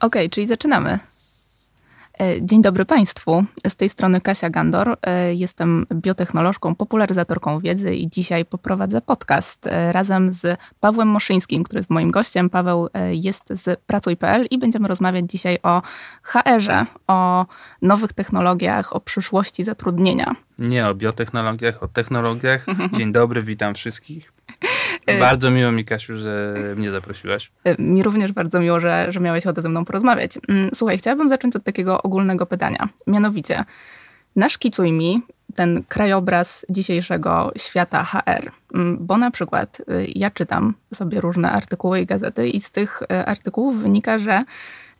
Okej, czyli zaczynamy. E, Dzień dobry Państwu. Z tej strony Kasia Gandor. E, Jestem biotechnolożką, popularyzatorką wiedzy i dzisiaj poprowadzę podcast e, razem z Pawłem Moszyńskim, który jest moim gościem. Paweł jest z Pracuj.pl i będziemy rozmawiać dzisiaj o HR-ze, o nowych technologiach, o przyszłości zatrudnienia. Nie o biotechnologiach, o technologiach. Dzień dobry, witam wszystkich. Bardzo miło mi, Kasiu, że mnie zaprosiłaś. E, Mi również bardzo miło, że, że miałeś ochotę ze mną porozmawiać. Mm, Słuchaj, chciałabym zacząć od takiego ogólnego pytania. Mianowicie, naszkicuj mi ten krajobraz dzisiejszego świata HR. Mm, Bo na przykład y, ja czytam sobie różne artykuły i gazety i z tych y, artykułów wynika, że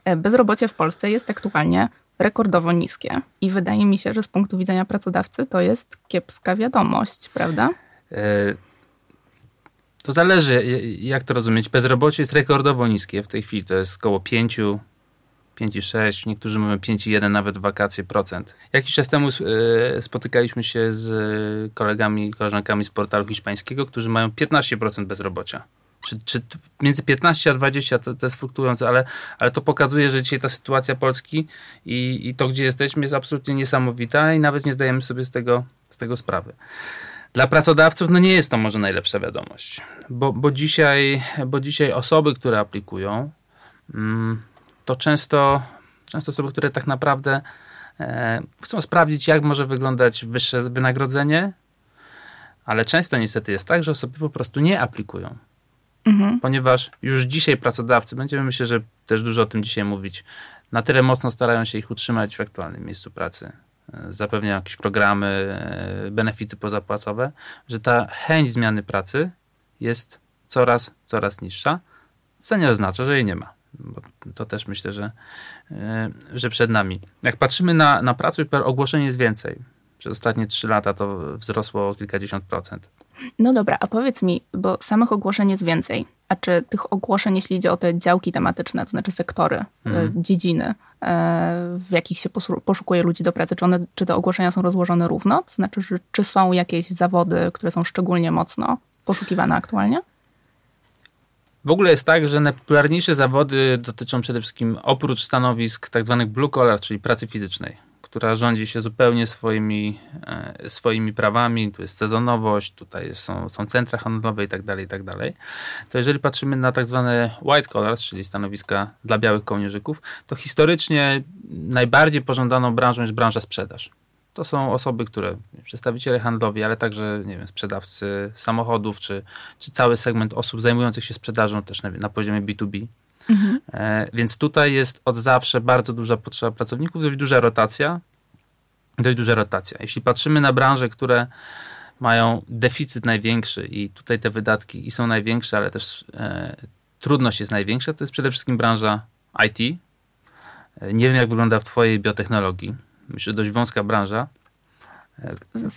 e, bezrobocie w Polsce jest aktualnie rekordowo niskie. I wydaje mi się, że z punktu widzenia pracodawcy to jest kiepska wiadomość, prawda? To zależy, jak to rozumieć. Bezrobocie jest rekordowo niskie w tej chwili. To jest około 5, 5,6, niektórzy mówią 5,1 nawet wakacje procent. Jakiś czas temu e, spotykaliśmy się z e, kolegami i koleżankami z portalu hiszpańskiego, którzy mają 15% bezrobocia. Czy, czy między 15 a 20 to, to jest fluktuujące, ale, ale to pokazuje, że dzisiaj ta sytuacja Polski i, i to, gdzie jesteśmy, jest absolutnie niesamowita i nawet nie zdajemy sobie z tego, z tego sprawy. Dla pracodawców no nie jest to może najlepsza wiadomość, bo, bo, dzisiaj, bo dzisiaj osoby, które aplikują, mm, to często, często osoby, które tak naprawdę e, chcą sprawdzić, jak może wyglądać wyższe wynagrodzenie, ale często niestety jest tak, że osoby po prostu nie aplikują. Ponieważ już dzisiaj pracodawcy, będziemy myślę, że też dużo o tym dzisiaj mówić, na tyle mocno starają się ich utrzymać w aktualnym miejscu pracy. E, Zapewniają jakieś programy, e, benefity pozapłacowe, że ta chęć zmiany pracy jest coraz, coraz niższa, co nie oznacza, że jej nie ma. Bo to też myślę, że, e, że przed nami. Jak patrzymy na, na pracę, ogłoszeń jest więcej. Przez ostatnie trzy lata to wzrosło o kilkadziesiąt procent. No dobra, a powiedz mi, bo samych ogłoszeń jest więcej. A czy tych ogłoszeń, jeśli idzie o te działki tematyczne, to znaczy sektory, y, dziedziny, y, w jakich się poszukuje ludzi do pracy, czy, one, czy te ogłoszenia są rozłożone równo? To znaczy, że, czy są jakieś zawody, które są szczególnie mocno poszukiwane aktualnie? W ogóle jest tak, że najpopularniejsze zawody dotyczą przede wszystkim oprócz stanowisk tak zwanych blue collar, czyli pracy fizycznej, która rządzi się zupełnie swoimi, e, swoimi prawami. Tu jest sezonowość, tutaj są, są centra handlowe i tak dalej, i tak. To jeżeli patrzymy na tak zwane white collars, czyli stanowiska dla białych kołnierzyków, to historycznie najbardziej pożądaną branżą jest branża sprzedaż. To są osoby, które, przedstawiciele handlowi, ale także, nie wiem, sprzedawcy samochodów, czy, czy cały segment osób zajmujących się sprzedażą też na, na poziomie B2B. E, więc tutaj jest od zawsze bardzo duża potrzeba pracowników, dość duża rotacja. Dość duża rotacja. Jeśli patrzymy na branże, które mają deficyt największy i tutaj te wydatki i są największe, ale też e, trudność jest największa, to jest przede wszystkim branża IT. E, nie wiem, jak wygląda w twojej biotechnologii. Myślę, że dość wąska branża.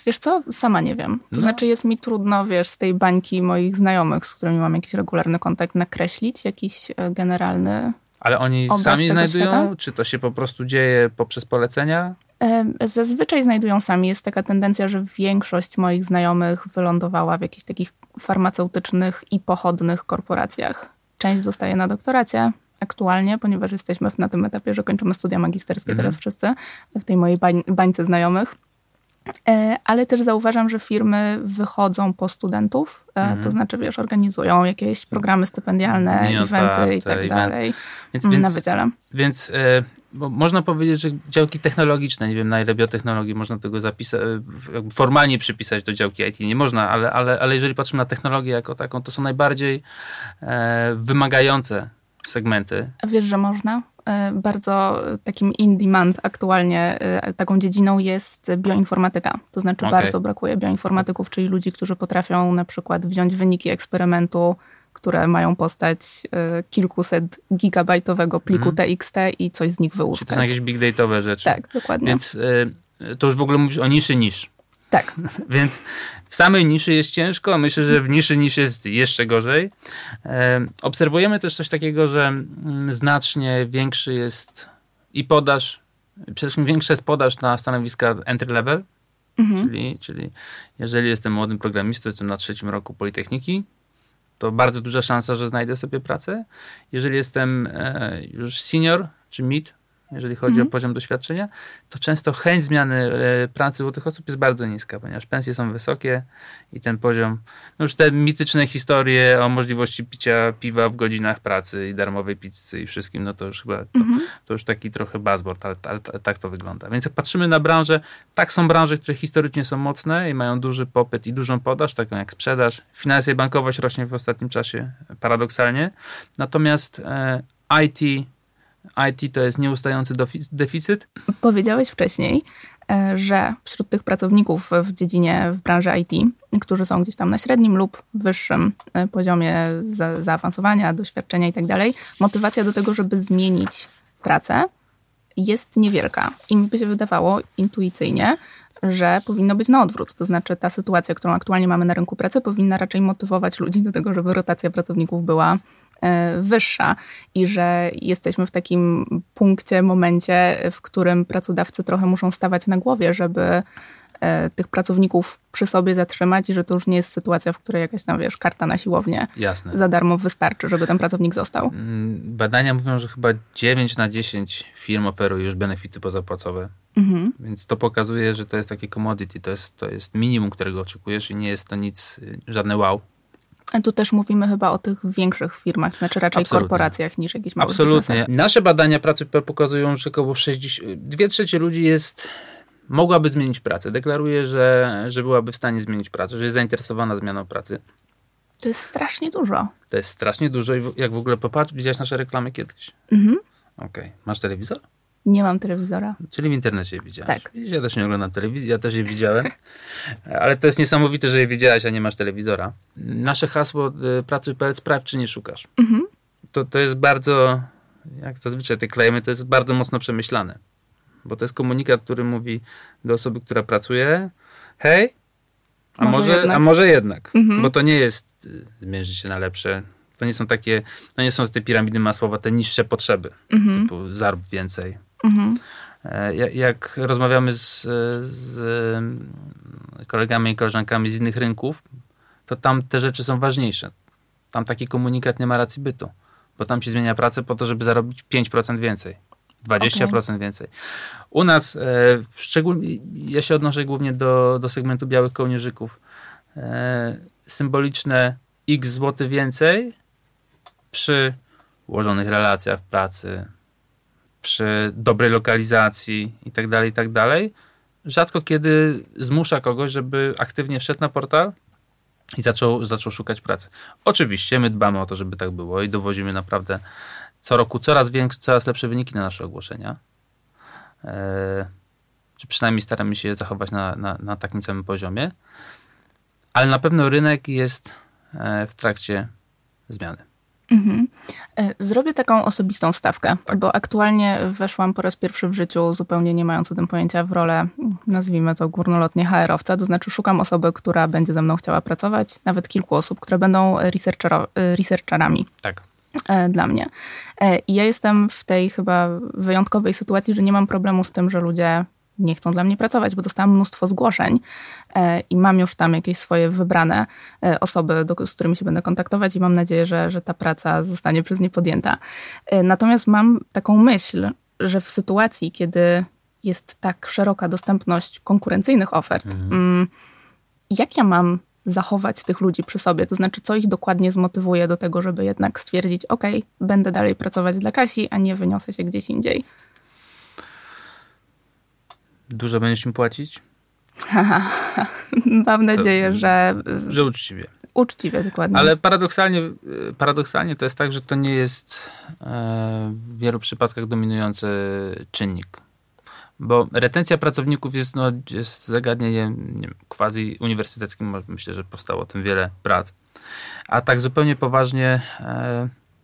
Wiesz co? Sama nie wiem. To No. znaczy jest mi trudno, wiesz, z tej bańki moich znajomych, z którymi mam jakiś regularny kontakt, nakreślić jakiś e, generalny Ale oni sami znajdują? świata? Czy to się po prostu dzieje poprzez polecenia? E, Zazwyczaj znajdują sami. Jest taka tendencja, że większość moich znajomych wylądowała w jakichś takich farmaceutycznych i pochodnych korporacjach. Część zostaje na doktoracie aktualnie, ponieważ jesteśmy na tym etapie, że kończymy studia magisterskie teraz wszyscy, w tej mojej bań, bańce znajomych. E, Ale też zauważam, że firmy wychodzą po studentów, e, to znaczy, wiesz, organizują jakieś programy stypendialne, Dni eventy i otwarte, tak event. dalej Więc, na wydziale. więc bo można powiedzieć, że działki technologiczne, nie wiem na ile biotechnologii można tego zapisać, formalnie przypisać do działki IT, nie można, ale, ale, ale jeżeli patrzymy na technologię jako taką, to są najbardziej wymagające segmenty. A wiesz, że można? E, Bardzo takim in demand aktualnie e, taką dziedziną jest bioinformatyka. To znaczy Okej. bardzo brakuje bioinformatyków, czyli ludzi, którzy potrafią na przykład wziąć wyniki eksperymentu, które mają postać e, kilkuset gigabajtowego pliku TXT i coś z nich Czy to wyłuskać. są jakieś big dataowe rzeczy. Tak, dokładnie. Więc e, to już w ogóle mówisz o niszy niż. Tak. Więc w samej niszy jest ciężko, myślę, że w niszy niż jest jeszcze gorzej. Obserwujemy też coś takiego, że mm, znacznie większy jest i podaż, przede wszystkim większa jest podaż na stanowiska entry level, czyli, czyli jeżeli jestem młodym programistą, jestem na trzecim roku Politechniki, to bardzo duża szansa, że znajdę sobie pracę. Jeżeli jestem e, już senior czy mid, jeżeli chodzi mm -hmm. o poziom doświadczenia, to często chęć zmiany e, pracy u tych osób jest bardzo niska, ponieważ pensje są wysokie i ten poziom, no już te mityczne historie o możliwości picia piwa w godzinach pracy i darmowej pizzy i wszystkim, no to już chyba, to, mm -hmm. to już taki trochę buzzword, ale, ale, ale, tak to wygląda. Więc jak patrzymy na branżę, tak są branże, które historycznie są mocne i mają duży popyt i dużą podaż, taką jak sprzedaż. Finanse i bankowość rośnie w ostatnim czasie paradoksalnie. Natomiast e, IT IT to jest nieustający deficyt? Powiedziałeś wcześniej, e, że wśród tych pracowników w dziedzinie, w branży IT, którzy są gdzieś tam na średnim lub wyższym e, poziomie za, zaawansowania, doświadczenia itd., tak motywacja do tego, żeby zmienić pracę jest niewielka. I mi by się wydawało intuicyjnie, że powinno być na odwrót. To znaczy ta sytuacja, którą aktualnie mamy na rynku pracy, powinna raczej motywować ludzi do tego, żeby rotacja pracowników była wyższa i że jesteśmy w takim punkcie, momencie, w którym pracodawcy trochę muszą stawać na głowie, żeby e, tych pracowników przy sobie zatrzymać i że to już nie jest sytuacja, w której jakaś tam, wiesz, karta na siłownię Jasne. za darmo wystarczy, żeby ten pracownik został. Mm, badania mówią, że chyba 9 na 10 firm oferuje już benefity pozapłacowe. Mhm. Więc to pokazuje, że to jest takie commodity, to jest, to jest minimum, którego oczekujesz i nie jest to nic, żadne wow. Tu też mówimy chyba o tych większych firmach, znaczy raczej Absolutnie. korporacjach niż jakichś małych Absolutnie. Biznesach. Nasze badania pracy pokazują, że około 60, dwie trzecie ludzi jest mogłaby zmienić pracę. Deklaruje, że, że byłaby w stanie zmienić pracę, że jest zainteresowana zmianą pracy. To jest strasznie dużo. To jest strasznie dużo i jak w ogóle popatrz, widziałaś nasze reklamy kiedyś? Mhm. Okej. Okay. Masz telewizor? Nie mam telewizora. Czyli w internecie je widziałaś. Tak. Ja też nie oglądam telewizji, ja też je widziałem. Ale to jest niesamowite, że je widziałaś, a nie masz telewizora. Nasze hasło y, pracuj.pl sprawdź, czy nie szukasz. Mhm. To, to jest bardzo, jak zazwyczaj te klejmy, to jest bardzo mocno przemyślane. Bo to jest komunikat, który mówi do osoby, która pracuje, hej, a może, może jednak. A może jednak. Mhm. Bo to nie jest y, zmierzyć się na lepsze. To nie są takie, to nie są te piramidy masłowe, te niższe potrzeby. Mhm. Typu zarób więcej, Mhm. Jak rozmawiamy z, z kolegami i koleżankami z innych rynków, to tam te rzeczy są ważniejsze. Tam taki komunikat nie ma racji bytu, bo tam się zmienia pracę po to, żeby zarobić 5% więcej. 20% okay. więcej. U nas, e, szczególnie, ja się odnoszę głównie do, do segmentu białych kołnierzyków. E, symboliczne x złoty więcej przy ułożonych relacjach w pracy, przy dobrej lokalizacji i tak tak dalej, rzadko kiedy zmusza kogoś, żeby aktywnie wszedł na portal i zaczął, zaczął szukać pracy. Oczywiście my dbamy o to, żeby tak było i dowozimy naprawdę co roku coraz większe, coraz lepsze wyniki na nasze ogłoszenia. Eee, czy przynajmniej staramy się je zachować na, na, na takim samym poziomie. Ale na pewno rynek jest e, w trakcie zmiany. Mhm. E, zrobię taką osobistą wstawkę, tak. bo aktualnie weszłam po raz pierwszy w życiu, zupełnie nie mając o tym pojęcia, w rolę, nazwijmy to górnolotnie HR-owca, to znaczy szukam osoby, która będzie ze mną chciała pracować, nawet kilku osób, które będą e, researcherami. Tak e, dla mnie. I ja jestem w tej chyba wyjątkowej sytuacji, że nie mam problemu z tym, że ludzie nie chcą dla mnie pracować, bo dostałam mnóstwo zgłoszeń e, i mam już tam jakieś swoje wybrane e, osoby, do, z którymi się będę kontaktować i mam nadzieję, że, że ta praca zostanie przez nie podjęta. E, natomiast mam taką myśl, że w sytuacji, kiedy jest tak szeroka dostępność konkurencyjnych ofert, mhm. Mm, jak ja mam zachować tych ludzi przy sobie? To znaczy, co ich dokładnie zmotywuje do tego, żeby jednak stwierdzić, ok, będę dalej pracować dla Kasi, a nie wyniosę się gdzieś indziej. Dużo będziesz mi płacić? Mam nadzieję, to, że... Że uczciwie. Uczciwie, dokładnie. Ale paradoksalnie, paradoksalnie to jest tak, że to nie jest e, w wielu przypadkach dominujący czynnik. Bo retencja pracowników jest, no, jest zagadnieniem nie wiem, quasi uniwersyteckim. Myślę, że powstało o tym wiele prac. A tak zupełnie poważnie...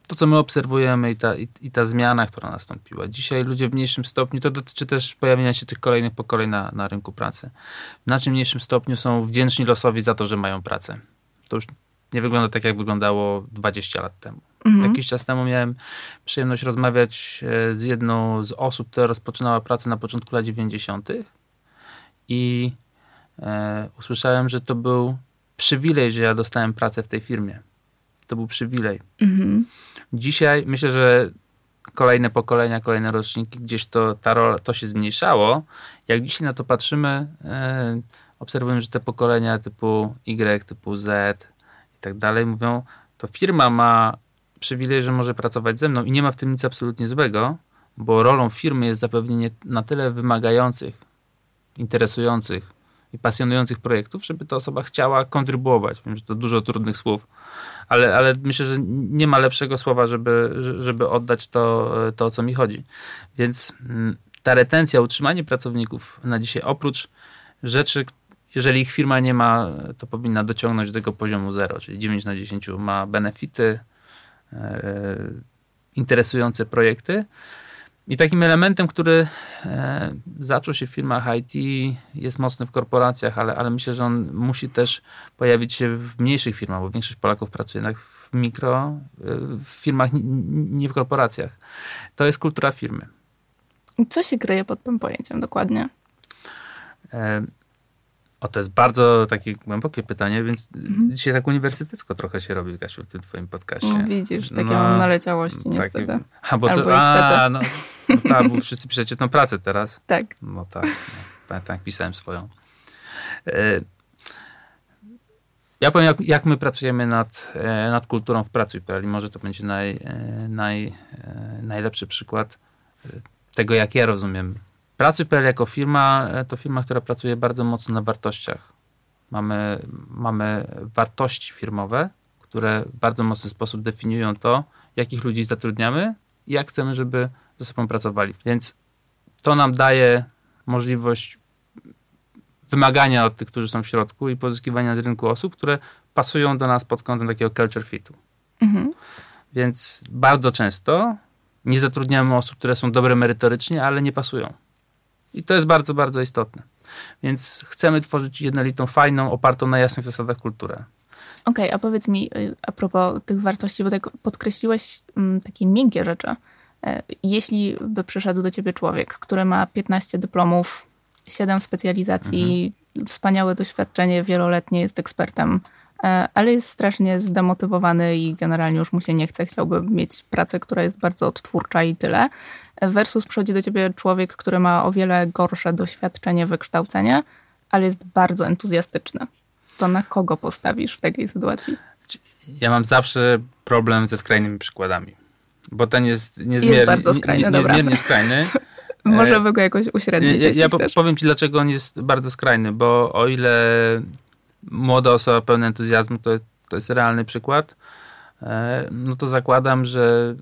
To, co my obserwujemy i ta, i, i, ta zmiana, która nastąpiła. Dzisiaj ludzie w mniejszym stopniu, to dotyczy też pojawienia się tych kolejnych pokoleń na, na rynku pracy. W znacznie mniejszym stopniu są wdzięczni losowi za to, że mają pracę. To już nie wygląda tak, jak wyglądało 20 lat temu. Mhm. Jakiś czas temu miałem przyjemność rozmawiać e, z jedną z osób, która rozpoczynała pracę na początku lat 90. i e, usłyszałem, że to był przywilej, że ja dostałem pracę w tej firmie to był przywilej. Mhm. Dzisiaj myślę, że kolejne pokolenia, kolejne roczniki, gdzieś to, ta rola, to się zmniejszało. Jak dzisiaj na to patrzymy, e, obserwujemy, że te pokolenia typu Y, typu Z i tak dalej mówią, to firma ma przywilej, że może pracować ze mną i nie ma w tym nic absolutnie złego, bo rolą firmy jest zapewnienie na tyle wymagających, interesujących i pasjonujących projektów, żeby ta osoba chciała kontrybuować. Wiem, że to dużo trudnych słów, ale, ale myślę, że nie ma lepszego słowa, żeby, żeby oddać to, to, o co mi chodzi. Więc mm, ta retencja, utrzymanie pracowników na dzisiaj, oprócz rzeczy, jeżeli ich firma nie ma, to powinna dociągnąć do tego poziomu 0, czyli 9 na 10 ma benefity, e, interesujące projekty. I takim elementem, który e, zaczął się w firmach IT, jest mocny w korporacjach, ale, ale myślę, że on musi też pojawić się w mniejszych firmach, bo większość Polaków pracuje jednak w mikro, e, w firmach, nie w korporacjach. To jest kultura firmy. Co się kryje pod tym pojęciem dokładnie? E, o, to jest bardzo takie głębokie pytanie, więc mhm. dzisiaj tak uniwersytecko trochę się robi, Kasiu, w tym twoim podcaście. No, widzisz, takie no, mam naleciałości niestety. A, bo to, a, no, no tak, bo wszyscy piszecie tą pracę teraz. Tak. No tak, no, pamiętam, jak pisałem swoją. E, ja powiem, jak, jak my pracujemy nad, e, nad kulturą w pracy.pl i może to będzie naj, e, naj, najlepszy przykład tego, jak ja rozumiem Pracy.pl jako firma to firma, która pracuje bardzo mocno na wartościach. Mamy, mamy wartości firmowe, które w bardzo mocny sposób definiują to, jakich ludzi zatrudniamy i jak chcemy, żeby ze sobą pracowali. Więc to nam daje możliwość wymagania od tych, którzy są w środku i pozyskiwania z rynku osób, które pasują do nas pod kątem takiego culture fitu. Mhm. Więc bardzo często nie zatrudniamy osób, które są dobre merytorycznie, ale nie pasują. I to jest bardzo, bardzo istotne. Więc chcemy tworzyć jednolitą, fajną, opartą na jasnych zasadach kulturę. Okej, okay, a powiedz mi y, a propos tych wartości, bo tak podkreśliłeś um, takie miękkie rzeczy. E, jeśli by przyszedł do ciebie człowiek, który ma 15 dyplomów, 7 specjalizacji, mhm. wspaniałe doświadczenie wieloletnie, jest ekspertem, e, ale jest strasznie zdemotywowany i generalnie już mu się nie chce, chciałby mieć pracę, która jest bardzo odtwórcza i tyle versus przychodzi do ciebie człowiek, który ma o wiele gorsze doświadczenie, wykształcenie, ale jest bardzo entuzjastyczny. To na kogo postawisz w takiej sytuacji? Ja mam zawsze problem ze skrajnymi przykładami, bo ten jest niezmiernie, jest bardzo skrajny, nie, niezmiernie skrajny. Możemy go jakoś uśrednić. Ja, ja powiem ci, dlaczego on jest bardzo skrajny, bo o ile młoda osoba pełna entuzjazmu to jest, to jest realny przykład, E, no to zakładam, że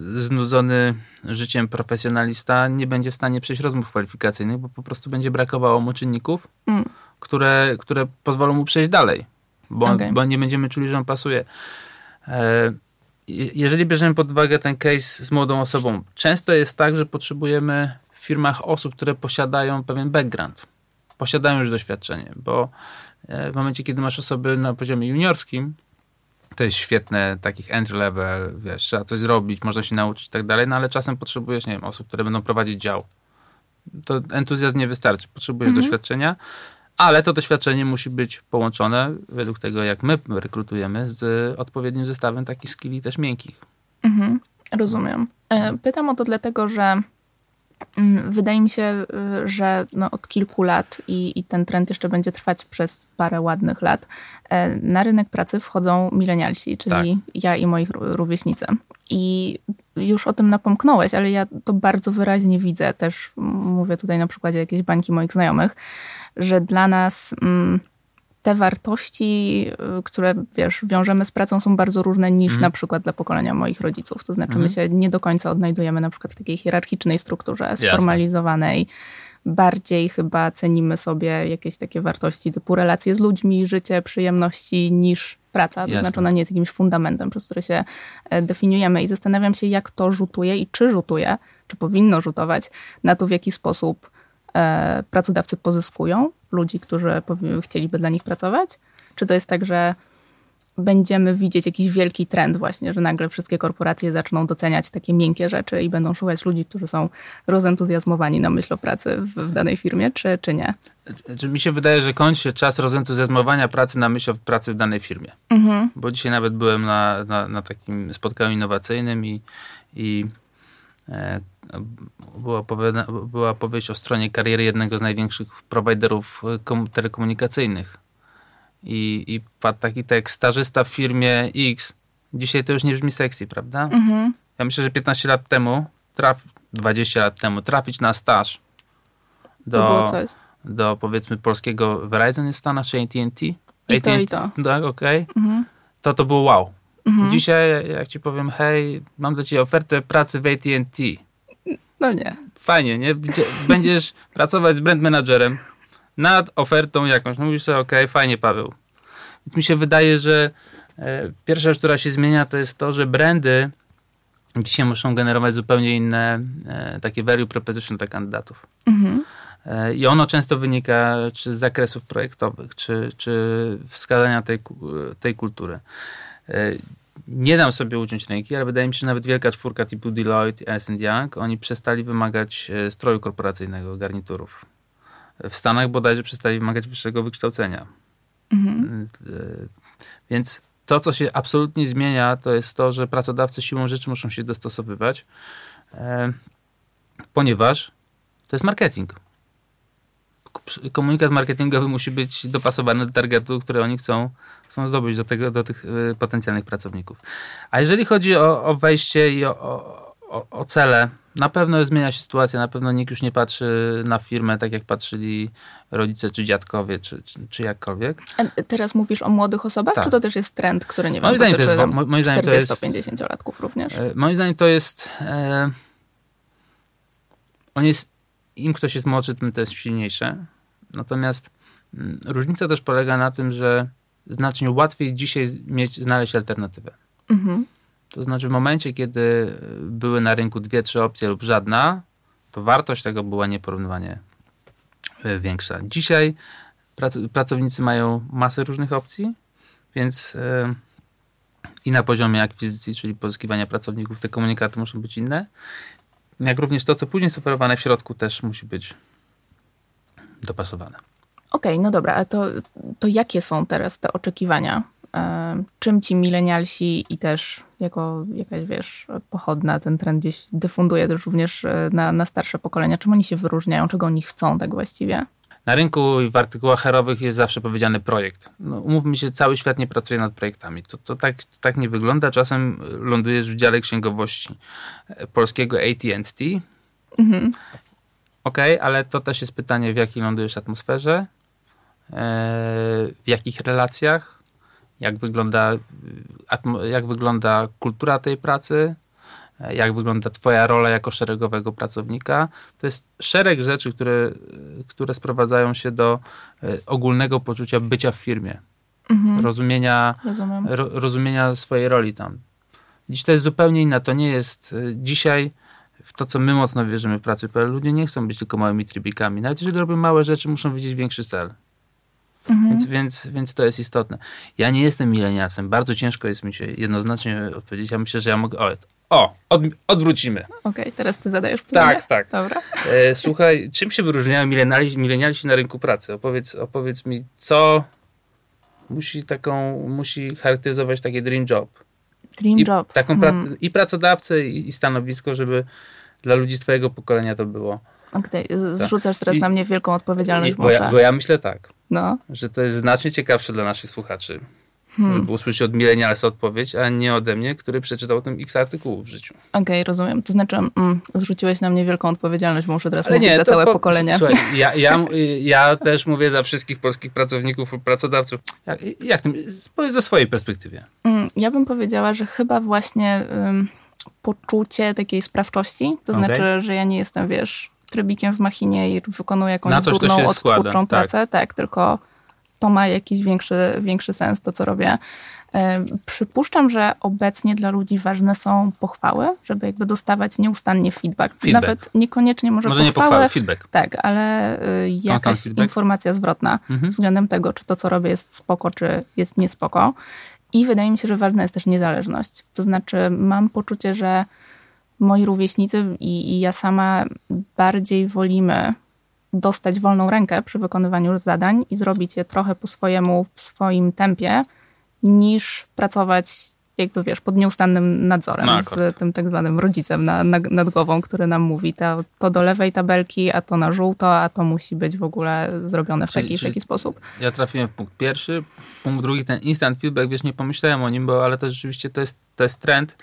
znudzony życiem profesjonalista nie będzie w stanie przejść rozmów kwalifikacyjnych, bo po prostu będzie brakowało mu czynników, mm. które, które pozwolą mu przejść dalej, bo, okay. bo nie będziemy czuli, że on pasuje. Jeżeli bierzemy pod uwagę ten case z młodą osobą, często jest tak, że potrzebujemy w firmach osób, które posiadają pewien background, posiadają już doświadczenie, bo e, w momencie, kiedy masz osoby na poziomie juniorskim, to jest świetne, takich entry level, wiesz, trzeba coś zrobić, można się nauczyć i tak dalej, no ale czasem potrzebujesz, nie wiem, osób, które będą prowadzić dział. To entuzjazm nie wystarczy, potrzebujesz mhm. doświadczenia, ale to doświadczenie musi być połączone, według tego jak my rekrutujemy, z odpowiednim zestawem takich skilli też miękkich. Mhm. Rozumiem. E, pytam o to dlatego, że wydaje mi się, y, że no od kilku lat i, i, ten trend jeszcze będzie trwać przez parę ładnych lat, e, na rynek pracy wchodzą milenialsi, czyli tak. ja i moi rówieśnicy. I już o tym napomknąłeś, ale ja to bardzo wyraźnie widzę, też mówię tutaj na przykładzie jakiejś bańki moich znajomych, że dla nas... Te wartości, y, które wiesz, wiążemy z pracą, są bardzo różne niż mm. na przykład dla pokolenia moich rodziców. To znaczy, mm. my mhm. się nie do końca odnajdujemy na przykład w takiej hierarchicznej strukturze, sformalizowanej. Jasne. Bardziej chyba cenimy sobie jakieś takie wartości typu relacje z ludźmi, życie, przyjemności niż praca. To Jasne. znaczy, ona nie jest jakimś fundamentem, przez który się e, definiujemy. I zastanawiam się, jak to rzutuje i czy rzutuje, czy powinno rzutować na to, w jaki sposób pracodawcy pozyskują ludzi, którzy chcieliby dla nich pracować? Czy to jest tak, że będziemy widzieć jakiś wielki trend właśnie, że nagle wszystkie korporacje zaczną doceniać takie miękkie rzeczy i będą szukać ludzi, którzy są rozentuzjazmowani na myśl o pracy w, w danej firmie, czy, czy nie? Znaczy, mi się wydaje, że kończy się czas rozentuzjazmowania pracy na myśl o pracy w danej firmie. Mhm. Bo dzisiaj nawet byłem na, na, na takim spotkaniu innowacyjnym i, i e, była, była powieść o stronie kariery jednego z największych prowajderów e, telekomunikacyjnych i, i padł taki tekst, stażysta w firmie X. Dzisiaj to już nie brzmi sexy, prawda? Mhm. Ja myślę, że 15 lat temu, traf, 20 lat temu, trafić na staż do, do powiedzmy polskiego Verizon jest w Stanach, czy AT&T? I to, i to. Tak, okej. Okay. Mhm. To to było wow. Mhm. Dzisiaj, jak ci powiem, hej, mam dla ciebie ofertę pracy w AT&T. No nie. Fajnie, nie? Będziesz pracować z brand managerem nad ofertą jakąś. No mówisz sobie, okej, okay, fajnie Paweł. Więc mi się wydaje, że e, pierwsza rzecz, która się zmienia, to jest to, że brandy dzisiaj muszą generować zupełnie inne e, takie value proposition dla kandydatów. Mhm. E, I ono często wynika czy z zakresów projektowych, czy, czy wskazania tej, tej kultury. Nie dam sobie uciąć ręki, ale wydaje mi się, że nawet wielka czwórka typu Deloitte i Ernst Young, oni przestali wymagać stroju korporacyjnego, garniturów w Stanach bodajże przestali wymagać wyższego wykształcenia. Mhm. Więc to, co się absolutnie zmienia, to jest to, że pracodawcy siłą rzeczy muszą się dostosowywać, e, ponieważ to jest marketing. Komunikat marketingowy musi być dopasowany do targetu, który oni chcą, chcą zdobyć do, tego, do tych e, potencjalnych pracowników. A jeżeli chodzi o, o wejście i o, o, o cele, na pewno zmienia się sytuacja, na pewno nikt już nie patrzy na firmę tak jak patrzyli rodzice czy dziadkowie, czy, czy, czy jakkolwiek. A teraz mówisz o młodych osobach, tak. czy to też jest trend, który nie wiem, moim zdaniem to jest, moim zdaniem to jest 50-latków również? E, moim zdaniem to jest e, on jest im ktoś jest młodszy, tym to jest silniejsze. Natomiast mm, różnica też polega na tym, że znacznie łatwiej dzisiaj mieć, znaleźć alternatywę. Mhm. To znaczy w momencie, kiedy były na rynku dwie, trzy opcje lub żadna, to wartość tego była nieporównywalnie e, większa. Dzisiaj pracownicy mają masę różnych opcji, więc e, i na poziomie akwizycji, czyli pozyskiwania pracowników, te komunikaty muszą być inne. Jak również to, co później jest w środku, też musi być dopasowane. Okej, okay, no dobra, a to, to jakie są teraz te oczekiwania czym ci milenialsi i też jako jakaś, wiesz, pochodna ten trend gdzieś dyfunduje też również e, na, na starsze pokolenia, czym oni się wyróżniają, czego oni chcą tak właściwie? Na rynku i w artykułach herowych jest zawsze powiedziany projekt. No, umówmy się, cały świat nie pracuje nad projektami. To, to, tak, to tak nie wygląda. Czasem lądujesz w dziale księgowości e, polskiego AT&T. Mhm. Okej, okay, ale to też jest pytanie, w jakiej lądujesz atmosferze, e, w jakich relacjach, jak wygląda, jak wygląda kultura tej pracy, jak wygląda Twoja rola jako szeregowego pracownika. To jest szereg rzeczy, które, które sprowadzają się do e, ogólnego poczucia bycia w firmie, mhm. rozumienia, ro, rozumienia swojej roli tam. Dziś to jest zupełnie inna. To nie jest e, dzisiaj w to, co my mocno wierzymy w pracy Ludzie nie chcą być tylko małymi trybikami. Nawet jeżeli robią małe rzeczy, muszą widzieć większy cel. Mhm. Więc, więc, więc to jest istotne. Ja nie jestem milenialsem. Bardzo ciężko jest mi się jednoznacznie odpowiedzieć. Ja myślę, że ja mogę... O, o od, odwrócimy. Okej, okay, teraz ty zadajesz pytanie. Tak, tak. Dobra. E, słuchaj, czym się wyróżniają milenialsi, milenialsi na rynku pracy? Opowiedz, opowiedz mi, co musi taką, musi charakteryzować taki dream job? Dream I, job. Taką prac, hmm. I pracodawcę, i, i stanowisko, żeby dla ludzi z twojego pokolenia to było. Okej, okay. zrzucasz teraz I, na mnie wielką odpowiedzialność. Bo, ja, bo ja myślę tak no. Że to jest znacznie ciekawsze dla naszych słuchaczy. Hmm. Żeby usłyszeć od milenialsa odpowiedź, a nie ode mnie, który przeczytał tym x artykułów w życiu. Okej, okay, rozumiem. To znaczy, mm, zrzuciłeś na mnie wielką odpowiedzialność, bo muszę teraz Ale mówić nie, za całe po, pokolenie. Słuchaj, ja, ja, ja też mówię za wszystkich polskich pracowników pracodawców. Jak, jak tym? Powiedz ze swojej perspektywie. Mm, ja bym powiedziała, że chyba właśnie um, poczucie takiej sprawczości, to okay. znaczy, że ja nie jestem, wiesz, trybikiem w machinie i wykonuję jakąś durną, odtwórczą pracę. Tak. tak, tylko to ma jakiś większy, większy sens, to co robię. Przypuszczam, że obecnie dla ludzi ważne są pochwały, żeby jakby dostawać nieustannie feedback. feedback. Nawet niekoniecznie może, może pochwały. nie pochwały, feedback. Tak, ale y, jakaś informacja zwrotna mhm. względem tego, czy to, co robię jest spoko, czy jest niespoko. I wydaje mi się, że ważna jest też niezależność. To znaczy, mam poczucie, że moi rówieśnicy i, i ja sama bardziej wolimy dostać wolną rękę przy wykonywaniu zadań i zrobić je trochę po swojemu, w swoim tempie, niż pracować jakby wiesz, pod nieustannym nadzorem Na z tym tak zwanym rodzicem na, na, nad głową, który nam mówi to, to do lewej tabelki, a to na żółto, a to musi być w ogóle zrobione w taki, czyli- taki sposób. Ja trafiłem w punkt pierwszy. Punkt drugi, ten instant feedback, wiesz, nie pomyślałem o nim, bo ale to rzeczywiście to jest, to jest trend.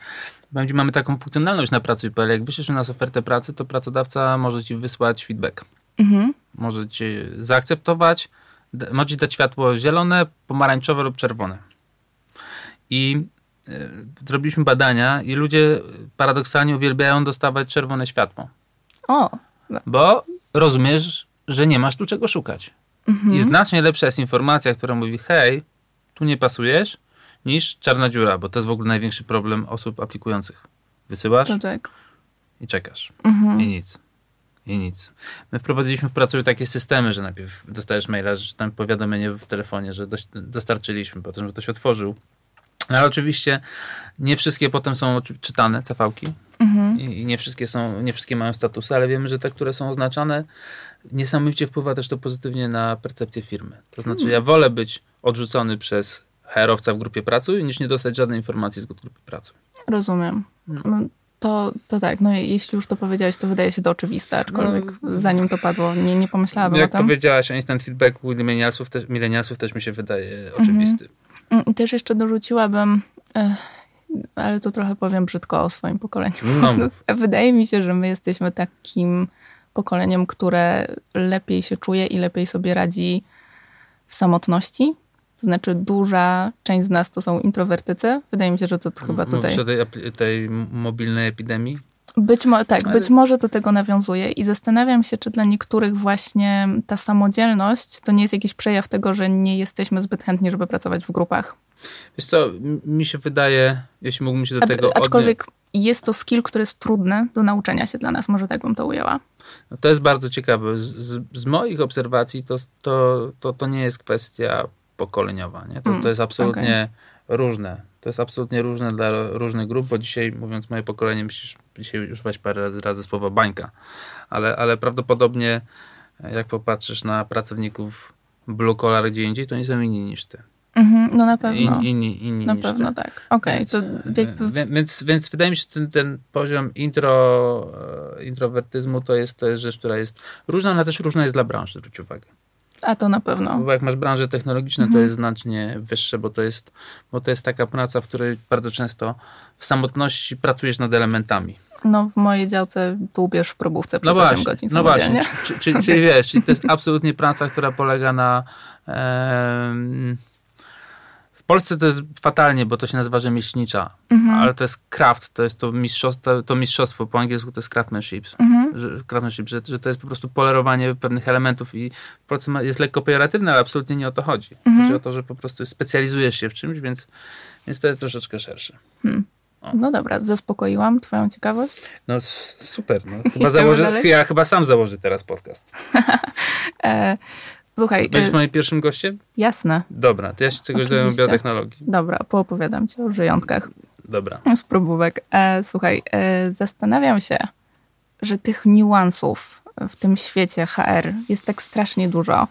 Będzie mamy taką funkcjonalność na pracy.pl. Jak wyślesz u nas ofertę pracy, to pracodawca może ci wysłać feedback. Mhm. Może cię zaakceptować, d- może ci dać światło zielone, pomarańczowe lub czerwone. I e, zrobiliśmy badania i ludzie paradoksalnie uwielbiają dostawać czerwone światło. O, Bo rozumiesz, że nie masz tu czego szukać. I znacznie lepsza jest informacja, która mówi: hej, tu nie pasujesz, niż czarna dziura, bo to jest w ogóle największy problem osób aplikujących. Wysyłasz tak. i czekasz. Mhm. I nic. I nic. My wprowadziliśmy w pracy takie systemy, że najpierw dostajesz maila, że tam powiadomienie w telefonie, że dostarczyliśmy, potem, że to się otworzył. No ale oczywiście nie wszystkie potem są czytane, cv Mhm. i, nie wszystkie są, nie wszystkie mają statusy, ale wiemy, że te, które są oznaczane, niesamowicie wpływa też to pozytywnie na percepcję firmy. To znaczy, ja wolę być odrzucony przez HR-owca w grupie pracy, niż nie dostać żadnej informacji z grupy pracy. Rozumiem. No, To, to tak, no jeśli już to powiedziałeś, to wydaje się to oczywiste, aczkolwiek zanim to padło, nie, nie pomyślałabym Jak o tym. powiedziałaś o instant feedbacku milenialsów też, milenialsów też mi się wydaje oczywisty. Mm, I też jeszcze dorzuciłabym, eh, ale to trochę powiem brzydko o swoim pokoleniu. No. Wydaje mi się, że my jesteśmy takim pokoleniem, które lepiej się czuje i lepiej sobie radzi w samotności. To znaczy, duża część z nas to są introwertycy. Wydaje mi się, że to chyba tutaj. Mówisz o tej, tej mobilnej epidemii? Być mo- tak, Ale- być może do tego nawiązuje i zastanawiam się, czy dla niektórych właśnie ta samodzielność to nie jest jakiś przejaw tego, że nie jesteśmy zbyt chętni, żeby pracować w grupach. Wiesz co, mi się wydaje, jeśli mógłbym się do A- tego Aczkolwiek jest to skill, który jest trudny do nauczenia się dla nas, może tak bym to ujęła. No to jest bardzo ciekawe. Z, z, z moich obserwacji to, to, to, to nie jest kwestia pokoleniowa. Nie? To, Mm, to jest absolutnie różne. To jest absolutnie różne dla różnych grup, bo dzisiaj, mówiąc moje pokolenie, myślisz, dzisiaj używać parę razy słowa bańka, ale, ale prawdopodobnie e, jak popatrzysz na pracowników blue collar gdzie indziej, to nie są inni niż ty. Mhm, no na pewno. In, inni inni na niż pewno ty. tak. Okej, Więc, to e, Więc, więc wydaje mi się, że ten, ten poziom intro, e, introwertyzmu to jest, to jest rzecz, która jest różna, ale też różna jest dla branży, zwróć uwagę. A to na pewno. Bo jak masz branże technologiczne, to jest znacznie wyższe, bo to jest, bo to jest taka praca, w której bardzo często w samotności pracujesz nad elementami. No w mojej działce dłubiesz w probówce przez 8 godzin no właśnie. Czy- Czyli, czyli wiesz, czyli to jest absolutnie praca, która polega na... em, Polsce to jest fatalnie, bo to się nazywa rzemieślnicza, Mhm. ale to jest craft, to jest to mistrzostwo, to mistrzostwo po angielsku to jest craftsmanship. Mhm. Że, craftsmanship że, że to jest po prostu polerowanie pewnych elementów i w Polsce jest lekko pejoratywne, ale absolutnie nie o to chodzi. Mhm. Chodzi o to, że po prostu specjalizujesz się w czymś, więc, więc to jest troszeczkę szersze. No dobra, zaspokoiłam twoją ciekawość. No super, no. Chyba założę, ja chyba sam założę teraz podcast. E, słuchaj, Będziesz e, moim pierwszym gościem? jasne. Dobra, to ja się czegoś dowiem o biotechnologii. Dobra, poopowiadam ci o żyjątkach Dobra. z probówek. E, słuchaj, e, zastanawiam się, że tych niuansów w tym świecie HR jest tak strasznie dużo.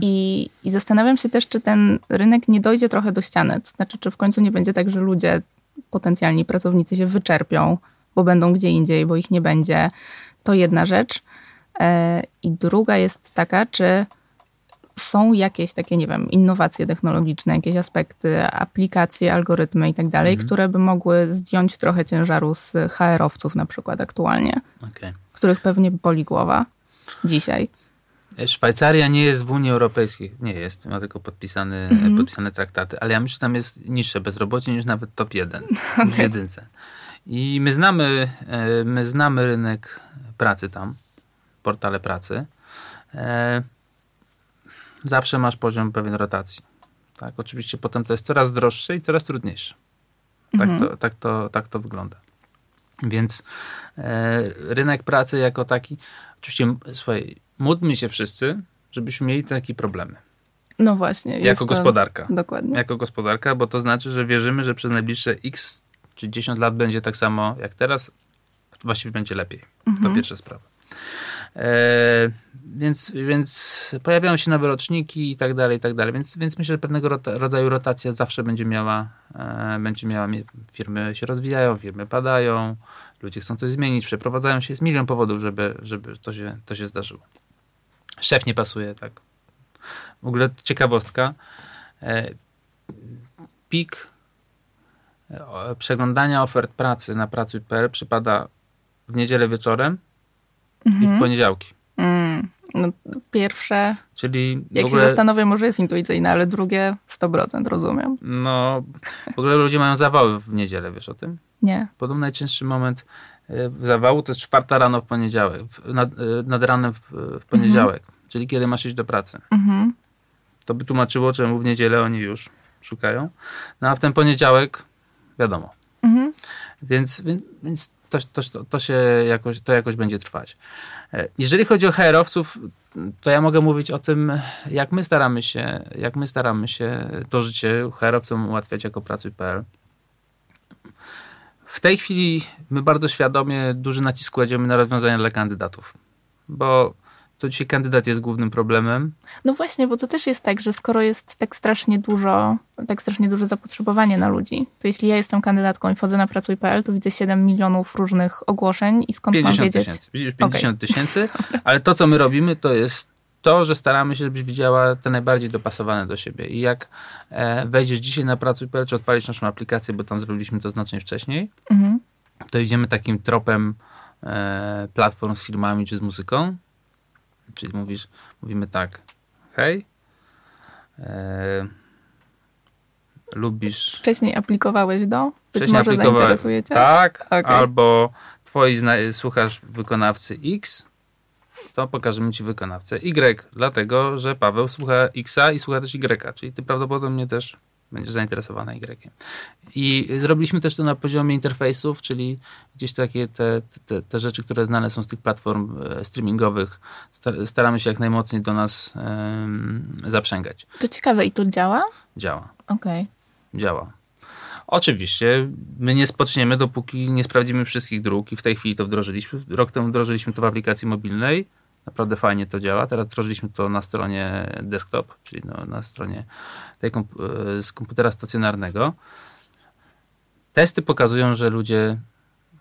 I, I zastanawiam się też, czy ten rynek nie dojdzie trochę do ściany. To znaczy, czy w końcu nie będzie tak, że ludzie, potencjalni pracownicy się wyczerpią, bo będą gdzie indziej, bo ich nie będzie. To jedna rzecz. E, I druga jest taka, czy są jakieś takie, nie wiem, innowacje technologiczne, jakieś aspekty, aplikacje, algorytmy i tak dalej, które by mogły zdjąć trochę ciężaru z HR-owców na przykład aktualnie, Okej. których pewnie boli głowa dzisiaj. Szwajcaria nie jest w Unii Europejskiej. Nie jest, ma tylko podpisane, Mhm. podpisane traktaty, ale ja myślę, że tam jest niższe bezrobocie niż nawet top 1 w jedynce. I my znamy, e, my znamy rynek pracy tam, portale pracy. Zawsze masz poziom pewien rotacji. Tak, oczywiście potem to jest coraz droższe i coraz trudniejsze. Tak, to, tak, to, tak to wygląda. Więc e, rynek pracy jako taki, oczywiście, słuchaj, módlmy się wszyscy, żebyśmy mieli takie problemy. No właśnie. Jako gospodarka. Dokładnie. Jako gospodarka, bo to znaczy, że wierzymy, że przez najbliższe x czy 10 lat będzie tak samo jak teraz. Właściwie będzie lepiej. To pierwsza sprawa. E, więc, więc pojawiają się nowe roczniki i tak dalej, i tak dalej. Więc, więc myślę, że pewnego rodzaju rotacja zawsze będzie miała, e, będzie miała, firmy się rozwijają, firmy padają, ludzie chcą coś zmienić, przeprowadzają się. Jest milion powodów, żeby, żeby to, się, to się zdarzyło. Szef nie pasuje, tak. W ogóle ciekawostka. E, pik przeglądania ofert pracy na pracuj.pl przypada w niedzielę wieczorem i w poniedziałki. Mm, no, pierwsze, Czyli jak ogóle, się zastanowię, może jest intuicyjne, ale drugie 100% rozumiem. no, w ogóle ludzie mają zawały w niedzielę, wiesz o tym? Nie. Podobno najczęstszy moment e, zawału to jest czwarta rano w poniedziałek, w, nad, e, nad ranem w, w poniedziałek, czyli kiedy masz iść do pracy. Mhm. To by tłumaczyło, czemu w niedzielę oni już szukają. No a w ten poniedziałek wiadomo. Mhm. Więc, więc, więc to, to, to się jakoś, to jakoś będzie trwać. E, Jeżeli chodzi o HR-owców, to ja mogę mówić o tym, jak my staramy się, jak my staramy się to życie HR-owcom ułatwiać jako pracuj.pl. W tej chwili my bardzo świadomie duży nacisk kładziemy na rozwiązania dla kandydatów, bo to dzisiaj kandydat jest głównym problemem. No właśnie, bo to też jest tak, że skoro jest tak strasznie dużo, tak strasznie duże zapotrzebowanie na ludzi, to jeśli ja jestem kandydatką i wchodzę na pracuj.pl, to widzę 7 milionów różnych ogłoszeń i skąd mam 50 wiedzieć? tysięcy. Widzisz, 50 tysięcy, ale to, co my robimy, to jest to, że staramy się, żebyś widziała te najbardziej dopasowane do siebie. I jak e, wejdziesz dzisiaj na pracuj.pl, czy odpalisz naszą aplikację, bo tam zrobiliśmy to znacznie wcześniej, Mhm. to idziemy takim tropem e, platform z filmami czy z muzyką. Czyli mówisz, mówimy tak, hej, e, lubisz Wcześniej aplikowałeś do? Być Wcześniej może zainteresujecie? Tak, Okej. albo twoi słuchasz wykonawcy X, to pokażemy ci wykonawcę Y, dlatego, że Paweł słucha Xa i słucha też Y, czyli ty prawdopodobnie też będziesz zainteresowana Y. I zrobiliśmy też to na poziomie interfejsów, czyli gdzieś takie te, te, te rzeczy, które znane są z tych platform e, streamingowych, sta- staramy się jak najmocniej do nas em, zaprzęgać. To ciekawe i to działa? Działa Okej. działa. Oczywiście my nie spoczniemy, dopóki nie sprawdzimy wszystkich dróg i w tej chwili to wdrożyliśmy. Rok temu wdrożyliśmy to w aplikacji mobilnej. Naprawdę fajnie to działa. Teraz wdrożyliśmy to na stronie desktop, czyli no, na stronie tej komp- e, z komputera stacjonarnego. Testy pokazują, że ludzie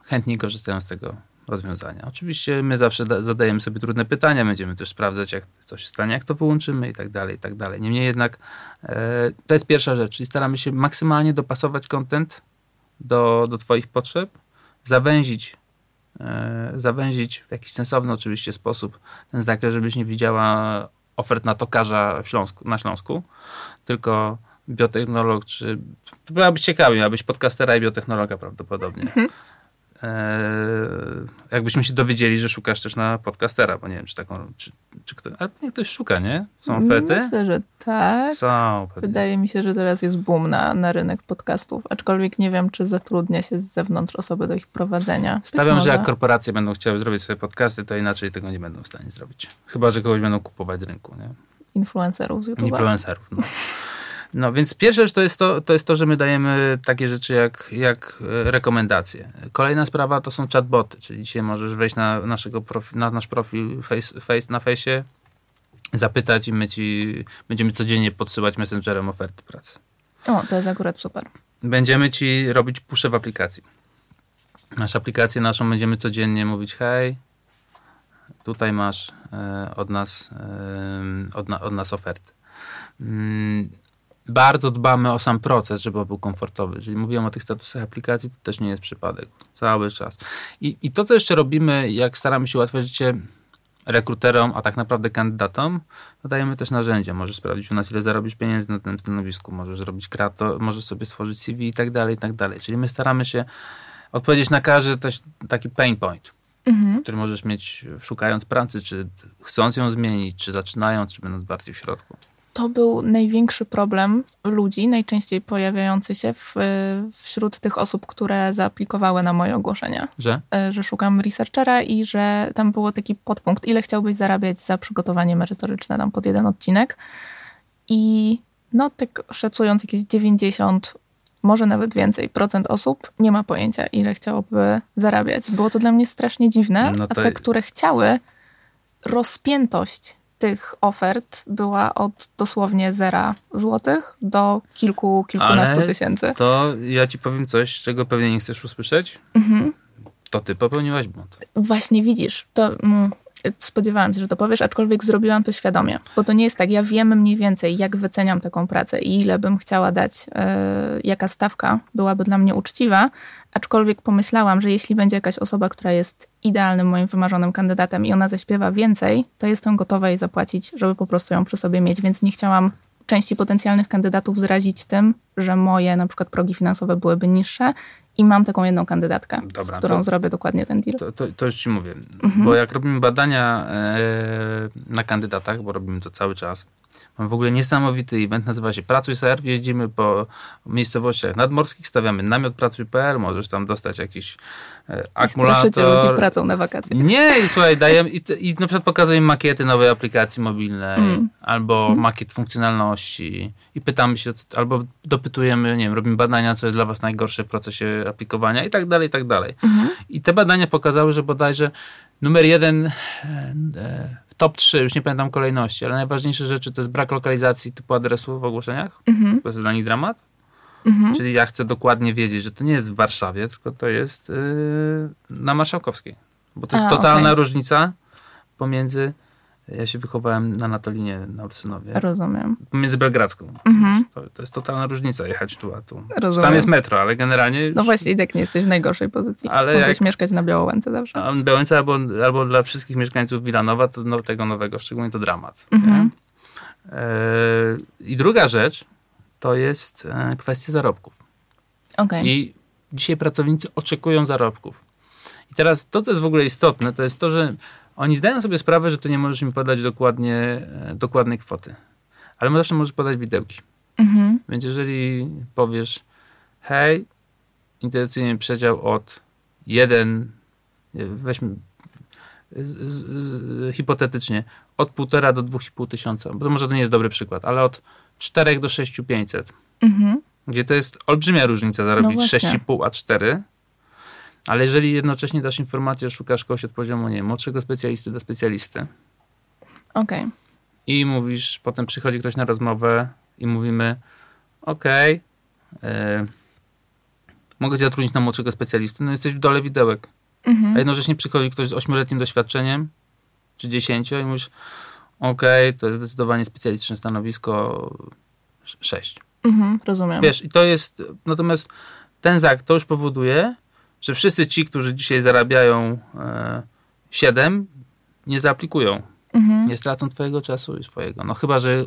chętniej korzystają z tego rozwiązania. Oczywiście my zawsze da- zadajemy sobie trudne pytania, będziemy też sprawdzać, jak co się stanie, jak to wyłączymy i tak dalej, i tak dalej. Niemniej jednak e, to jest pierwsza rzecz, czyli staramy się maksymalnie dopasować content do, do twoich potrzeb, zawęzić zawęzić w jakiś sensowny oczywiście sposób ten zakres, żebyś nie widziała ofert na tokarza Śląsku, na Śląsku, tylko biotechnolog, czy to miałabyś ciekawie, miałabyś podcastera i biotechnologa prawdopodobnie. E, jakbyśmy się dowiedzieli, że szukasz też na podcastera, bo nie wiem, czy taką, czy, czy ktoś, ale niech ktoś szuka, nie? Są fety? Myślę, że tak. Są, pewnie. Wydaje mi się, że teraz jest boom na, na rynek podcastów, aczkolwiek nie wiem, czy zatrudnia się z zewnątrz osoby do ich prowadzenia. Być Stawiam, że jak korporacje będą chciały zrobić swoje podcasty, to inaczej tego nie będą w stanie zrobić. Chyba, że kogoś będą kupować z rynku, nie? Influencerów z YouTube'a. Influencerów. No. no więc pierwsza rzecz to jest to, to jest to, że my dajemy takie rzeczy jak, jak e, rekomendacje. Kolejna sprawa to są chatboty, czyli dzisiaj możesz wejść na, naszego profi, na nasz profil face, face na fejsie, zapytać i my ci będziemy codziennie podsyłać messengerem oferty pracy. O, to jest akurat super. Będziemy ci robić pusze w aplikacji. Nasz aplikację naszą będziemy codziennie mówić hej, tutaj masz e, od nas e, od, na, od nas oferty. Mm, bardzo dbamy o sam proces, żeby on był komfortowy. Jeżeli mówiłem o tych statusach aplikacji, to też nie jest przypadek. Cały czas. I, I to, co jeszcze robimy, jak staramy się ułatwiać życie rekruterom, a tak naprawdę kandydatom, to dajemy też narzędzia. Możesz sprawdzić u nas, ile zarobisz pieniędzy na tym stanowisku, możesz zrobić krato, możesz sobie stworzyć CV i tak dalej, i tak dalej. Czyli my staramy się odpowiedzieć na każdy też taki pain point, który możesz mieć szukając pracy, czy chcąc ją zmienić, czy zaczynając, czy będąc bardziej w środku. To był największy problem ludzi, najczęściej pojawiający się w, wśród tych osób, które zaaplikowały na moje ogłoszenia. Że? E, Że szukam researchera i że tam było taki podpunkt, ile chciałbyś zarabiać za przygotowanie merytoryczne tam pod jeden odcinek. I no tak szacując jakieś 90, może nawet więcej procent osób nie ma pojęcia, ile chciałoby zarabiać. Było to dla mnie strasznie dziwne, No a to- te, które chciały, rozpiętość tych ofert była od dosłownie zera złotych do kilku, kilkunastu Ale tysięcy. To ja ci powiem coś, czego pewnie nie chcesz usłyszeć. Mhm. To ty popełniłaś błąd. Właśnie widzisz, to mm, spodziewałam się, że to powiesz, aczkolwiek zrobiłam to świadomie. Bo to nie jest tak, ja wiem mniej więcej, jak wyceniam taką pracę i ile bym chciała dać, e, jaka stawka byłaby dla mnie uczciwa, aczkolwiek pomyślałam, że jeśli będzie jakaś osoba, która jest idealnym moim wymarzonym kandydatem i ona zaśpiewa więcej, to jestem gotowa jej zapłacić, żeby po prostu ją przy sobie mieć, więc nie chciałam części potencjalnych kandydatów zrazić tym, że moje na przykład progi finansowe byłyby niższe i mam taką jedną kandydatkę, z Dobra, którą to- zrobię dokładnie ten deal. To, to, to już ci mówię. Mhm. Bo jak robimy badania e, na kandydatach, bo robimy to cały czas, mam w ogóle niesamowity event, nazywa się Pracuj Serw. Jeździmy po miejscowościach nadmorskich, stawiamy namiot Pracuj.pl, możesz tam dostać jakiś e, Straszycie ludzi akumulator. pracą na wakacje. Nie, i słuchaj, dajemy i, i na przykład pokazujemy makiety nowej aplikacji mobilnej Mm. albo makiet funkcjonalności i pytamy się, albo dopytujemy, nie wiem, robimy badania, co jest dla was najgorsze w procesie aplikowania i tak dalej, i tak dalej. I te badania pokazały, że bodajże numer jeden, e, e, top 3, już nie pamiętam kolejności, ale najważniejsze rzeczy to jest brak lokalizacji typu adresu w ogłoszeniach. Mhm. To jest dla nich dramat. Mhm. Czyli ja chcę dokładnie wiedzieć, że to nie jest w Warszawie, tylko to jest yy, na Marszałkowskiej. Bo to jest A, totalna okej. różnica pomiędzy. Ja się wychowałem na Natolinie na Ursynowie. Rozumiem. Pomiędzy Belgradzką. Mhm. To, to jest totalna różnica jechać tu, a tu. Rozumiem. Tam jest metro, ale generalnie. No właśnie, i tak nie jesteś w najgorszej pozycji. Ale Mogłeś jak- mieszkać na Białołęce zawsze. A Białęca albo, albo dla wszystkich mieszkańców Wilanowa, to no, tego nowego, szczególnie to dramat. Mhm. E, I druga rzecz to jest e, kwestia zarobków. Okej. I dzisiaj pracownicy oczekują zarobków. I teraz to, co jest w ogóle istotne, to jest to, że oni zdają sobie sprawę, że ty nie możesz im podać dokładnie, e, dokładnej kwoty. Ale zawsze możesz podać widełki. Mhm. Więc jeżeli powiesz, hej, intuicyjny przedział od 1, weźmy z, z, z, hipotetycznie, od 1,5 do 2,5 tysiąca, bo to może to nie jest dobry przykład, ale od 4 do 6,500 Mhm. gdzie to jest olbrzymia różnica zarobić właśnie. 6,5 a 4. Ale jeżeli jednocześnie dasz informację, szukasz kogoś od poziomu, nie wiem, młodszego specjalisty do specjalisty Okej. i mówisz, potem przychodzi ktoś na rozmowę i mówimy, okej, e, mogę cię zatrudnić na młodszego specjalisty, no jesteś w dole widełek. Mhm. A jednocześnie przychodzi ktoś z 8-letnim doświadczeniem, czy 10 i mówisz, okej, to jest zdecydowanie specjalistyczne stanowisko 6. Mhm. Rozumiem. Wiesz, i to jest, natomiast ten zak to już powoduje, że wszyscy ci, którzy dzisiaj zarabiają e, 7, nie zaaplikują. Mhm. Nie stracą twojego czasu i swojego. No chyba, że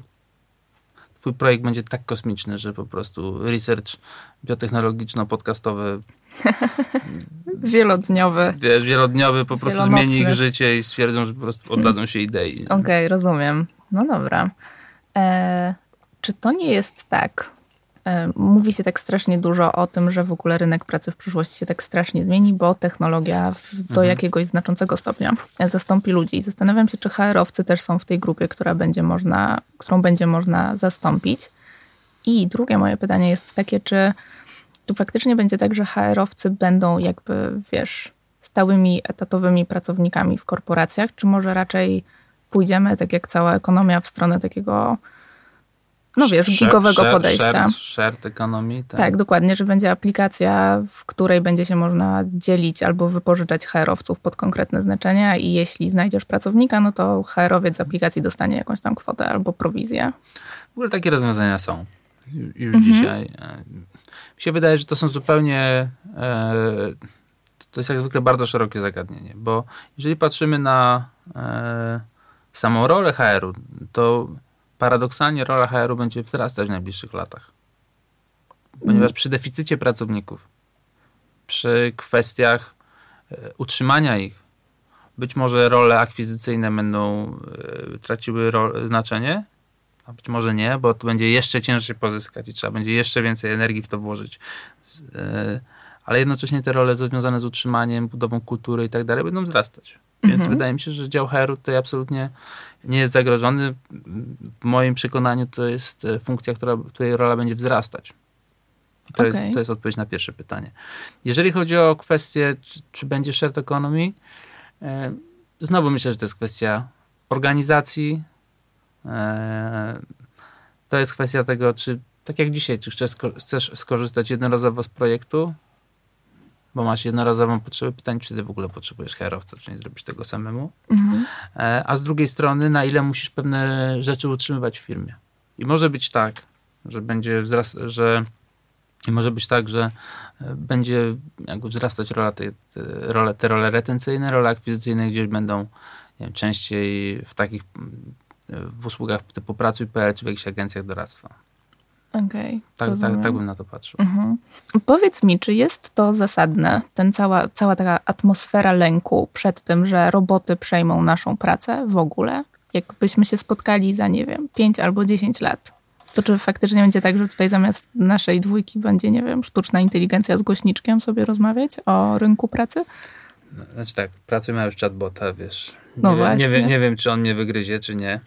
twój projekt będzie tak kosmiczny, że po prostu research biotechnologiczno-podcastowy, Wielodniowy. wiesz, wielodniowy po prostu Wielonocny. zmieni ich życie i stwierdzą, że po prostu oddadzą się idei. Okej, rozumiem. No dobra. E, czy to nie jest tak? E, mówi się tak strasznie dużo o tym, że w ogóle rynek pracy w przyszłości się tak strasznie zmieni, bo technologia do Mhm. jakiegoś znaczącego stopnia zastąpi ludzi. I zastanawiam się, czy HR-owcy też są w tej grupie, która będzie można, którą będzie można zastąpić. I drugie moje pytanie jest takie, czy tu faktycznie będzie tak, że HR-owcy będą jakby, wiesz, stałymi, etatowymi pracownikami w korporacjach, czy może raczej pójdziemy, tak jak cała ekonomia, w stronę takiego, no wiesz, Share- gigowego share- podejścia. Shared, shared economy. Tak. Tak, dokładnie, że będzie aplikacja, w której będzie się można dzielić albo wypożyczać HR-owców pod konkretne znaczenia i jeśli znajdziesz pracownika, no to HR-owiec z aplikacji dostanie jakąś tam kwotę albo prowizję. W ogóle takie rozwiązania są ju- już Mhm. dzisiaj. Mi się wydaje, że to są zupełnie. E, to jest jak zwykle bardzo szerokie zagadnienie, bo jeżeli patrzymy na e, samą rolę HR-u, to paradoksalnie rola HR-u będzie wzrastać w najbliższych latach. Ponieważ przy deficycie pracowników, przy kwestiach e, utrzymania ich, być może role akwizycyjne będą e, traciły znaczenie, a być może nie, bo to będzie jeszcze ciężej pozyskać i trzeba będzie jeszcze więcej energii w to włożyć. E, Ale jednocześnie te role związane z utrzymaniem, budową kultury i tak dalej będą wzrastać. Więc Mhm. wydaje mi się, że dział HR tutaj absolutnie nie jest zagrożony. W moim przekonaniu to jest e, funkcja, która, której rola będzie wzrastać. To, Okej. jest, to jest odpowiedź na pierwsze pytanie. Jeżeli chodzi o kwestię, czy, czy będzie shared economy, e, znowu myślę, że to jest kwestia organizacji. E, to jest kwestia tego, czy tak jak dzisiaj, czy chcesz, chcesz skorzystać jednorazowo z projektu, bo masz jednorazową potrzebę, pytanie, czy ty w ogóle potrzebujesz herowca, czy nie zrobisz tego samemu. Mhm. E, a z drugiej strony, na ile musisz pewne rzeczy utrzymywać w firmie. I może być tak, że będzie wzrast, że i może być tak, że e, będzie jakby wzrastać rola te, te, role, te role retencyjne, role akwizycyjne, gdzie będą wiem, częściej w takich mm, w usługach typu Pracuj.pl czy w jakichś agencjach doradztwa. Okej, Tak, tak, rozumiem. tak bym na to patrzył. Mhm. Powiedz mi, czy jest to zasadne, ten cała, cała taka atmosfera lęku przed tym, że roboty przejmą naszą pracę w ogóle? Jakbyśmy się spotkali za, nie wiem, 5 albo 10 lat, to czy faktycznie będzie tak, że tutaj zamiast naszej dwójki będzie, nie wiem, sztuczna inteligencja z głośniczkiem sobie rozmawiać o rynku pracy? Znaczy tak, Pracuj ma już chatbota, wiesz. Nie, No wiem, nie, właśnie. wiem, nie wiem, czy on mnie wygryzie, czy nie.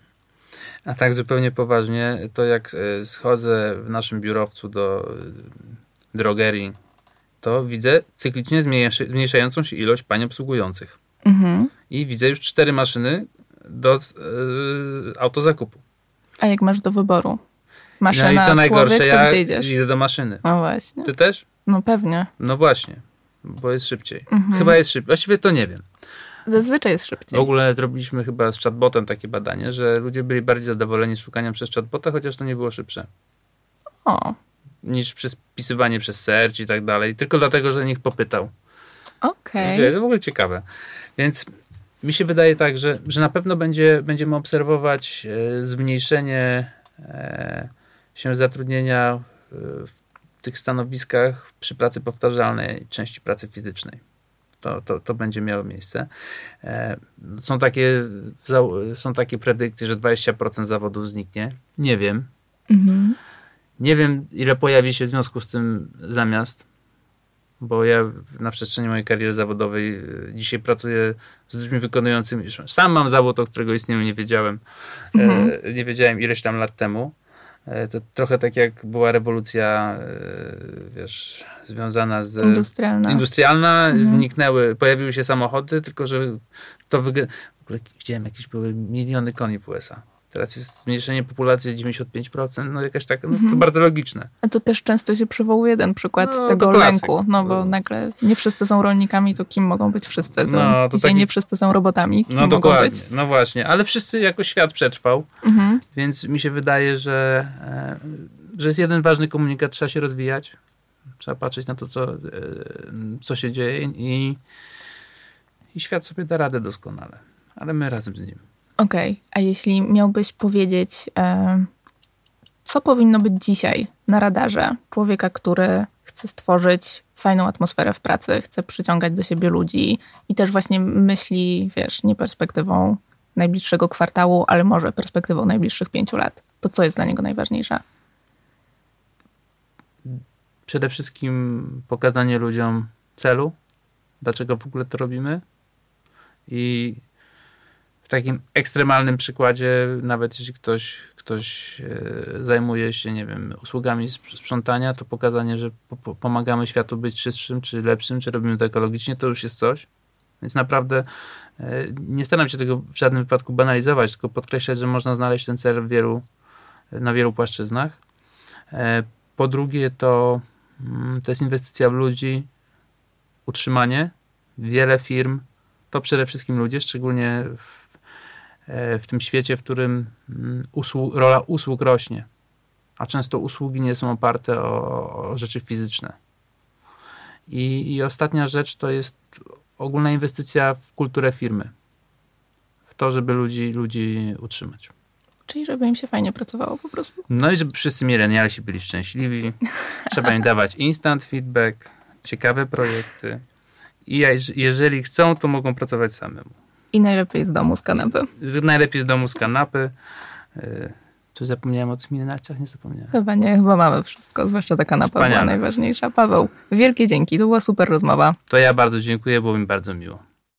A tak zupełnie poważnie, to jak e, schodzę w naszym biurowcu do e, drogerii, to widzę cyklicznie zmniejszającą się ilość pań obsługujących. Mhm. I widzę już cztery maszyny do e, autozakupu. A jak masz do wyboru? No Maszyna, i co najgorsze, człowiek, ja gdzie idziesz? idę do maszyny. No właśnie. Ty też? No pewnie. No właśnie, bo jest szybciej. Mhm. Chyba jest szybciej. Właściwie to nie wiem. Zazwyczaj jest W szybciej. ogóle zrobiliśmy chyba z chatbotem takie badanie, że ludzie byli bardziej zadowoleni z szukaniem przez chatbota, chociaż to nie było szybsze O, niż przez wpisywanie przez search i tak dalej, tylko dlatego, że nikt popytał. okej. Wiesz, to w ogóle ciekawe. Więc mi się wydaje tak, że, że na pewno będzie, będziemy obserwować e, zmniejszenie e, się zatrudnienia e, w tych stanowiskach przy pracy powtarzalnej, części pracy fizycznej. To, to, to będzie miało miejsce. E, Są takie, są takie predykcje, że 20% zawodów zniknie. Nie wiem. Mhm. Nie wiem, ile pojawi się w związku z tym zamiast, bo ja na przestrzeni mojej kariery zawodowej y, dzisiaj pracuję z ludźmi wykonującymi. Sam mam zawód, o którego istnieniu nie wiedziałem. Mhm. E, nie wiedziałem ileś tam lat temu. E, to trochę tak jak była rewolucja, e, wiesz, związana z Industrialna. industrialna, Mhm. zniknęły, pojawiły się samochody, tylko że to wyg... w ogóle widziałem jakieś były miliony koni w USA. Teraz jest zmniejszenie populacji o 95%, no jakaś taka, no to Mhm. bardzo logiczne. A to też często się przywołuje ten przykład No, tego lęku, no bo No. nagle nie wszyscy są rolnikami, to kim mogą być wszyscy? To No, to dzisiaj taki- nie wszyscy są robotami, kim No mogą dokładnie, być? no właśnie, ale wszyscy jako świat przetrwał, Mhm. więc mi się wydaje, że, e, że jest jeden ważny komunikat, trzeba się rozwijać, trzeba patrzeć na to, co, e, co się dzieje i, i świat sobie da radę doskonale, ale my razem z nim. Okej, a jeśli miałbyś powiedzieć, e, co powinno być dzisiaj na radarze człowieka, który chce stworzyć fajną atmosferę w pracy, chce przyciągać do siebie ludzi i też właśnie myśli, wiesz, nie perspektywą najbliższego kwartału, ale może perspektywą najbliższych pięciu lat. To co jest dla niego najważniejsze? Przede wszystkim pokazanie ludziom celu, dlaczego w ogóle to robimy i takim ekstremalnym przykładzie, nawet jeśli ktoś, ktoś e, zajmuje się, nie wiem, usługami sp- sprzątania, to pokazanie, że po, po, pomagamy światu być czystszym, czy lepszym, czy robimy to ekologicznie, to już jest coś. Więc naprawdę e, nie staram się tego w żadnym wypadku banalizować, tylko podkreślać, że można znaleźć ten cel wielu, na wielu płaszczyznach. E, Po drugie, to, mm, to jest inwestycja w ludzi, utrzymanie. Wiele firm to przede wszystkim ludzie, szczególnie w, w tym świecie, w którym mm, usłu- rola usług rośnie. A często usługi nie są oparte o, o rzeczy fizyczne. I, I ostatnia rzecz to jest ogólna inwestycja w kulturę firmy. W to, żeby ludzi, ludzi utrzymać. Czyli żeby im się fajnie pracowało po prostu. No i żeby wszyscy milenialsi byli szczęśliwi. Trzeba im dawać instant feedback, ciekawe projekty. I jeż- jeżeli chcą, to mogą pracować samemu. I najlepiej z domu, z kanapy. Z- Najlepiej z domu z kanapy. Yy, Czy zapomniałem o tych milenialcach? Nie zapomniałem. Chyba nie, chyba mamy wszystko, zwłaszcza ta kanapa była Wspaniale. najważniejsza. Paweł, wielkie dzięki, to była super rozmowa. To ja bardzo dziękuję, było mi bardzo miło.